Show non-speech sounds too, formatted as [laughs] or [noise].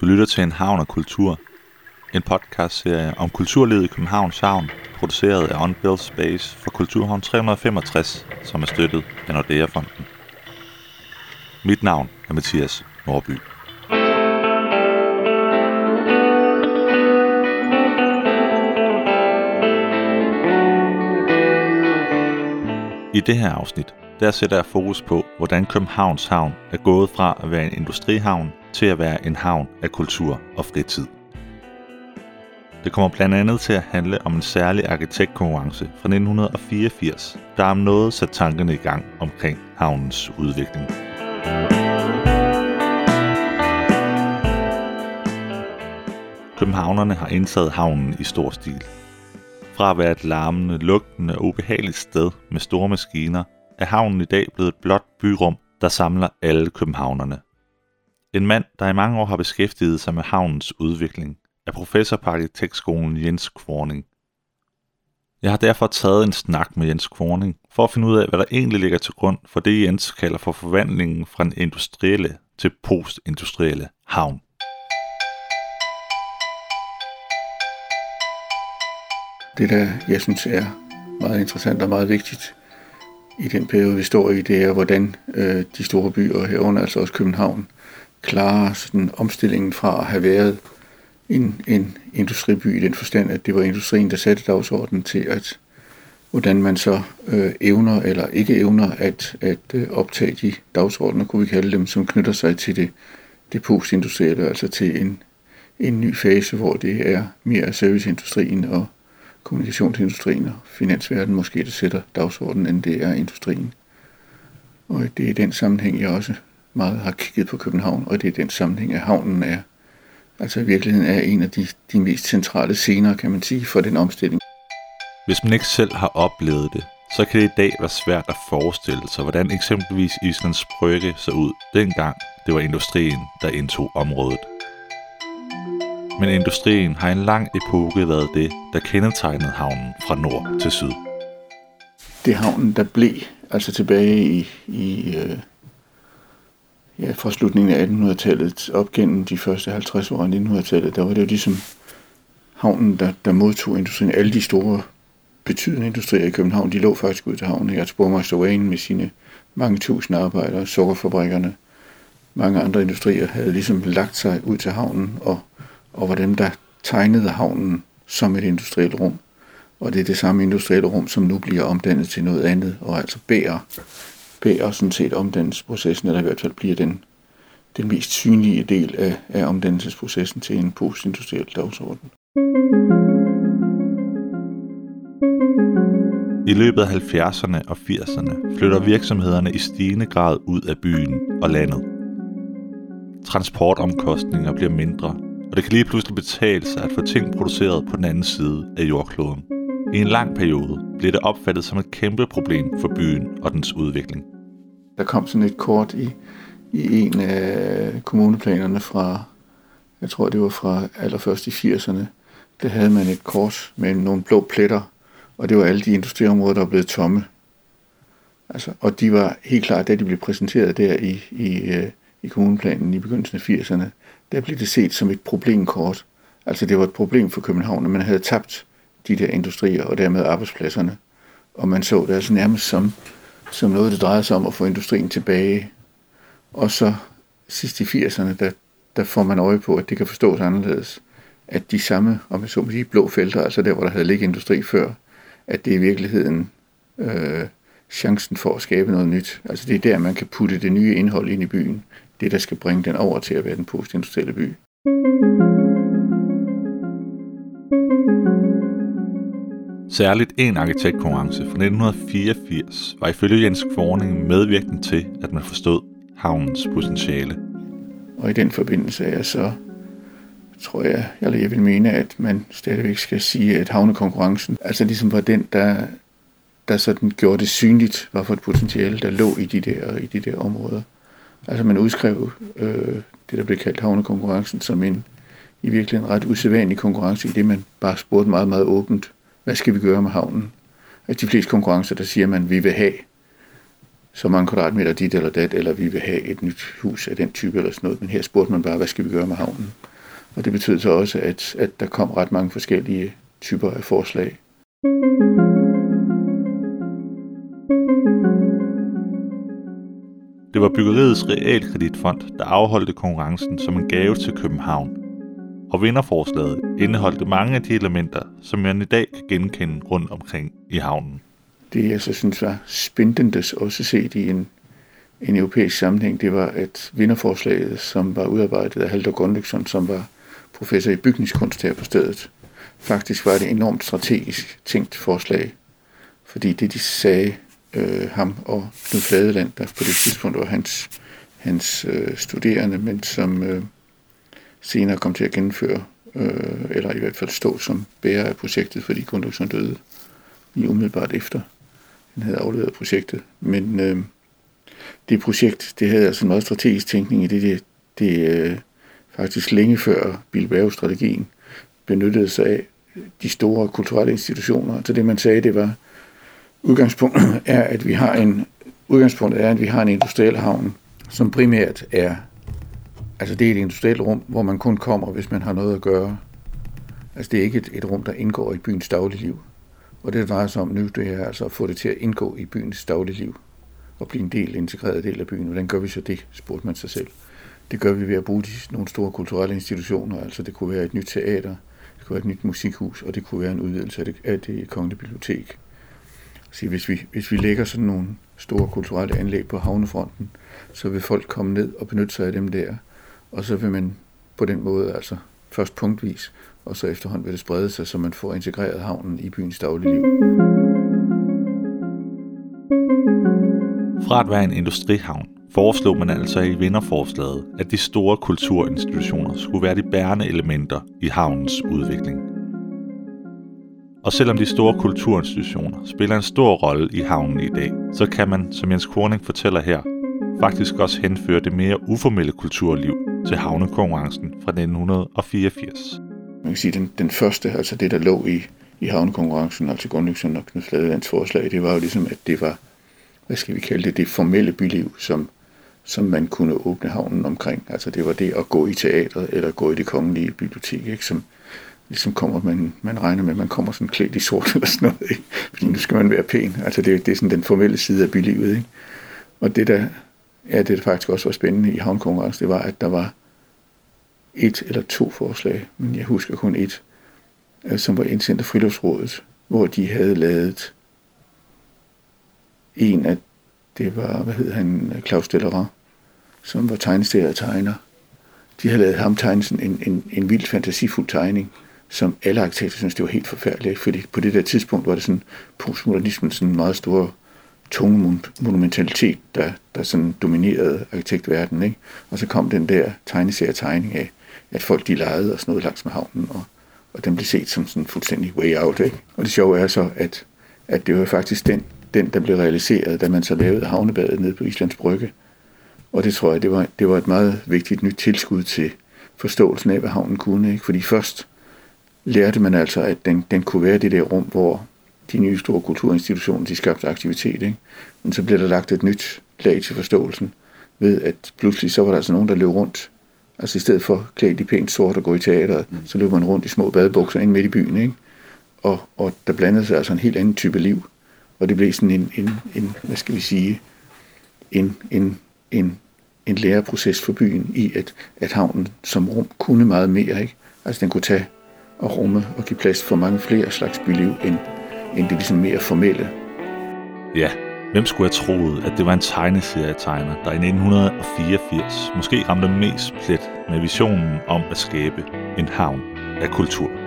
Du lytter til En Havn og Kultur, en podcastserie om kulturlivet i Københavns Havn, produceret af Unbuilt Space for Kulturhavn 365, som er støttet af Nordea-fonden. Mit navn er Mathias Norby. I det her afsnit, der sætter jeg fokus på, hvordan Københavns Havn er gået fra at være en industrihavn til at være en havn af kultur og fritid. Det kommer blandt andet til at handle om en særlig arkitektkonkurrence fra 1984, der om noget sat tankerne i gang omkring havnens udvikling. Københavnerne har indtaget havnen i stor stil. Fra at være et larmende, lugtende og ubehageligt sted med store maskiner, er havnen i dag blevet et blåt byrum, der samler alle københavnerne. En mand, der i mange år har beskæftiget sig med havnens udvikling, er professor på arkitektskolen Jens Kvorning. Jeg har derfor taget en snak med Jens Kvorning for at finde ud af, hvad der egentlig ligger til grund for det, Jens kalder for forvandlingen fra den industrielle til postindustrielle havn. Det, der jeg synes er meget interessant og meget vigtigt i den periode, vi står i, det er, hvordan øh, de store byer herunder, altså også København, klare sådan omstillingen fra at have været en, en industriby i den forstand, at det var industrien, der satte dagsordenen til, at hvordan man så øh, evner eller ikke evner at, at øh, optage de dagsordner, kunne vi kalde dem, som knytter sig til det, det postindustrielle, altså til en, en ny fase, hvor det er mere serviceindustrien og kommunikationsindustrien og finansverdenen måske, der sætter dagsordenen, end det er industrien. Og det er i den sammenhæng, jeg også meget har kigget på København, og det er den sammenhæng, at havnen er, altså i virkeligheden er en af de, de mest centrale scener, kan man sige, for den omstilling. Hvis man ikke selv har oplevet det, så kan det i dag være svært at forestille sig, hvordan eksempelvis Islands Brygge så ud dengang det var industrien, der indtog området. Men industrien har en lang epoke været det, der kendetegnede havnen fra nord til syd. Det havnen, der blev, altså tilbage i, i øh, ja, fra slutningen af 1800-tallet op gennem de første 50 år af 1900-tallet, der var det jo ligesom havnen, der, der modtog industrien. Alle de store betydende industrier i København, de lå faktisk ud til havnen. Altså Borgmeister Wayne med sine mange tusind arbejdere, sukkerfabrikkerne, mange andre industrier havde ligesom lagt sig ud til havnen, og, og var dem, der tegnede havnen som et industrielt rum. Og det er det samme industrielle rum, som nu bliver omdannet til noget andet, og altså bærer bærer sådan set omdannelsesprocessen, eller i hvert fald bliver den, den mest synlige del af, af omdannelsesprocessen til en postindustriel dagsorden. I løbet af 70'erne og 80'erne flytter virksomhederne i stigende grad ud af byen og landet. Transportomkostninger bliver mindre, og det kan lige pludselig betale sig at få ting produceret på den anden side af jordkloden. I en lang periode blev det opfattet som et kæmpe problem for byen og dens udvikling. Der kom sådan et kort i, i en af kommuneplanerne fra, jeg tror det var fra allerførst i 80'erne, der havde man et kort med nogle blå pletter, og det var alle de industriområder, der var blevet tomme. Altså, og de var helt klart, da de blev præsenteret der i, i, øh, i kommuneplanen i begyndelsen af 80'erne, der blev det set som et problemkort. Altså det var et problem for København, at man havde tabt de der industrier og dermed arbejdspladserne. Og man så det altså nærmest som, som noget, det drejede sig om at få industrien tilbage. Og så sidst i 80'erne, der, der får man øje på, at det kan forstås anderledes. At de samme, om jeg så må sige, blå felter, altså der, hvor der havde ligget industri før, at det i virkeligheden øh, chancen for at skabe noget nyt. Altså det er der, man kan putte det nye indhold ind i byen. Det, der skal bringe den over til at være den postindustrielle by. Særligt en arkitektkonkurrence fra 1984 var ifølge Jens Kvorning medvirkende til, at man forstod havnens potentiale. Og i den forbindelse er så, tror jeg, eller jeg vil mene, at man stadigvæk skal sige, at havnekonkurrencen altså ligesom var den, der, der sådan gjorde det synligt, hvad for et potentiale, der lå i de der, i de der områder. Altså man udskrev øh, det, der blev kaldt havnekonkurrencen, som en i virkeligheden ret usædvanlig konkurrence, i det man bare spurgte meget, meget åbent, hvad skal vi gøre med havnen? At de fleste konkurrencer, der siger man, vi vil have så mange kvadratmeter dit eller dat, eller vi vil have et nyt hus af den type eller sådan noget. Men her spurgte man bare, hvad skal vi gøre med havnen? Og det betød så også, at, at der kom ret mange forskellige typer af forslag. Det var byggeriets realkreditfond, der afholdte konkurrencen som en gave til København. Og vinderforslaget indeholdte mange af de elementer, som man i dag kan genkende rundt omkring i havnen. Det jeg så synes var spændende også set i en, en europæisk sammenhæng, det var, at vinderforslaget, som var udarbejdet af Halter Gunnløgsson, som var professor i bygningskunst her på stedet, faktisk var det enormt strategisk tænkt forslag. Fordi det, de sagde, øh, ham og Knud Fladeland, der på det tidspunkt var hans, hans øh, studerende, men som øh, senere kom til at gennemføre, øh, eller i hvert fald stå som bærer af projektet, fordi Gunnløgsson døde i umiddelbart efter. Han havde afleveret projektet. Men øh, det projekt, det havde altså en meget strategisk tænkning i det, det, det øh, faktisk længe før Bilbao-strategien benyttede sig af de store kulturelle institutioner. Så det man sagde, det var, udgangspunktet er, at vi har en, udgangspunktet er, at vi har en industriel havn, som primært er, altså det er et industrielt rum, hvor man kun kommer, hvis man har noget at gøre. Altså det er ikke et, et rum, der indgår i byens dagligliv. Og det, det drejer sig om nu, det er altså at få det til at indgå i byens dagligliv og blive en del, integreret del af byen. Hvordan gør vi så det, spurgte man sig selv. Det gør vi ved at bruge de, nogle store kulturelle institutioner, altså det kunne være et nyt teater, det kunne være et nyt musikhus, og det kunne være en udvidelse af det, af det kongelige bibliotek. Så hvis vi, hvis vi lægger sådan nogle store kulturelle anlæg på havnefronten, så vil folk komme ned og benytte sig af dem der, og så vil man på den måde altså først punktvis, og så efterhånden vil det sprede sig, så man får integreret havnen i byens dagligliv. Fra at være en industrihavn, foreslog man altså i vinderforslaget, at de store kulturinstitutioner skulle være de bærende elementer i havnens udvikling. Og selvom de store kulturinstitutioner spiller en stor rolle i havnen i dag, så kan man, som Jens Korning fortæller her, faktisk også henføre det mere uformelle kulturliv til havnekonkurrencen fra 1984. Man kan sige, den, den første, altså det der lå i, i havnekonkurrencen, altså Grundløgsen og Knud Fladelands forslag, det var jo ligesom, at det var, hvad skal vi kalde det, det formelle byliv, som, som man kunne åbne havnen omkring. Altså det var det at gå i teatret eller gå i det kongelige bibliotek, ikke? som ligesom kommer, man, man regner med, at man kommer sådan klædt i sort [laughs] eller sådan noget, ikke? fordi nu skal man være pæn. Altså det, det er sådan den formelle side af bylivet. Ikke? Og det der, ja, det der faktisk også var spændende i havnkonkurrencen, det var, at der var et eller to forslag, men jeg husker kun et, øh, som var indsendt af Friluftsrådet, hvor de havde lavet en af, det var, hvad hed han, Claus Dellerat, som var tegneserier og tegner. De havde lavet ham tegne sådan en, en, en vildt fantasifuld tegning, som alle arkitekter synes det var helt forfærdeligt, fordi på det der tidspunkt var det sådan postmodernismen sådan en meget stor tunge monumentalitet, der, der sådan dominerede arkitektverdenen. Ikke? Og så kom den der tegneserie-tegning af, at folk de legede og sådan noget langs med havnen, og, og den blev set som sådan fuldstændig way out. Ikke? Og det sjove er så, at, at det var faktisk den, den, der blev realiseret, da man så lavede havnebadet nede på Islands Brygge. Og det tror jeg, det var, det var et meget vigtigt nyt tilskud til forståelsen af, hvad havnen kunne. Ikke? Fordi først lærte man altså, at den, den kunne være det der rum, hvor de nye store kulturinstitutioner, de skabte aktivitet. Ikke? Men så blev der lagt et nyt lag til forståelsen, ved at pludselig så var der altså nogen, der løb rundt. Altså i stedet for klædt i pænt sort og gå i teateret, mm. så løb man rundt i små badebukser ind midt i byen. Ikke? Og, og der blandede sig altså en helt anden type liv. Og det blev sådan en, en, en hvad skal vi sige, en, en, en, en læreproces for byen i, at, at havnen som rum kunne meget mere. Ikke? Altså den kunne tage og rumme og give plads for mange flere slags byliv, end, end det ligesom mere formelle. Ja, hvem skulle have troet, at det var en tegneserietegner, der i 1984 måske ramte mest plet med visionen om at skabe en havn af kultur.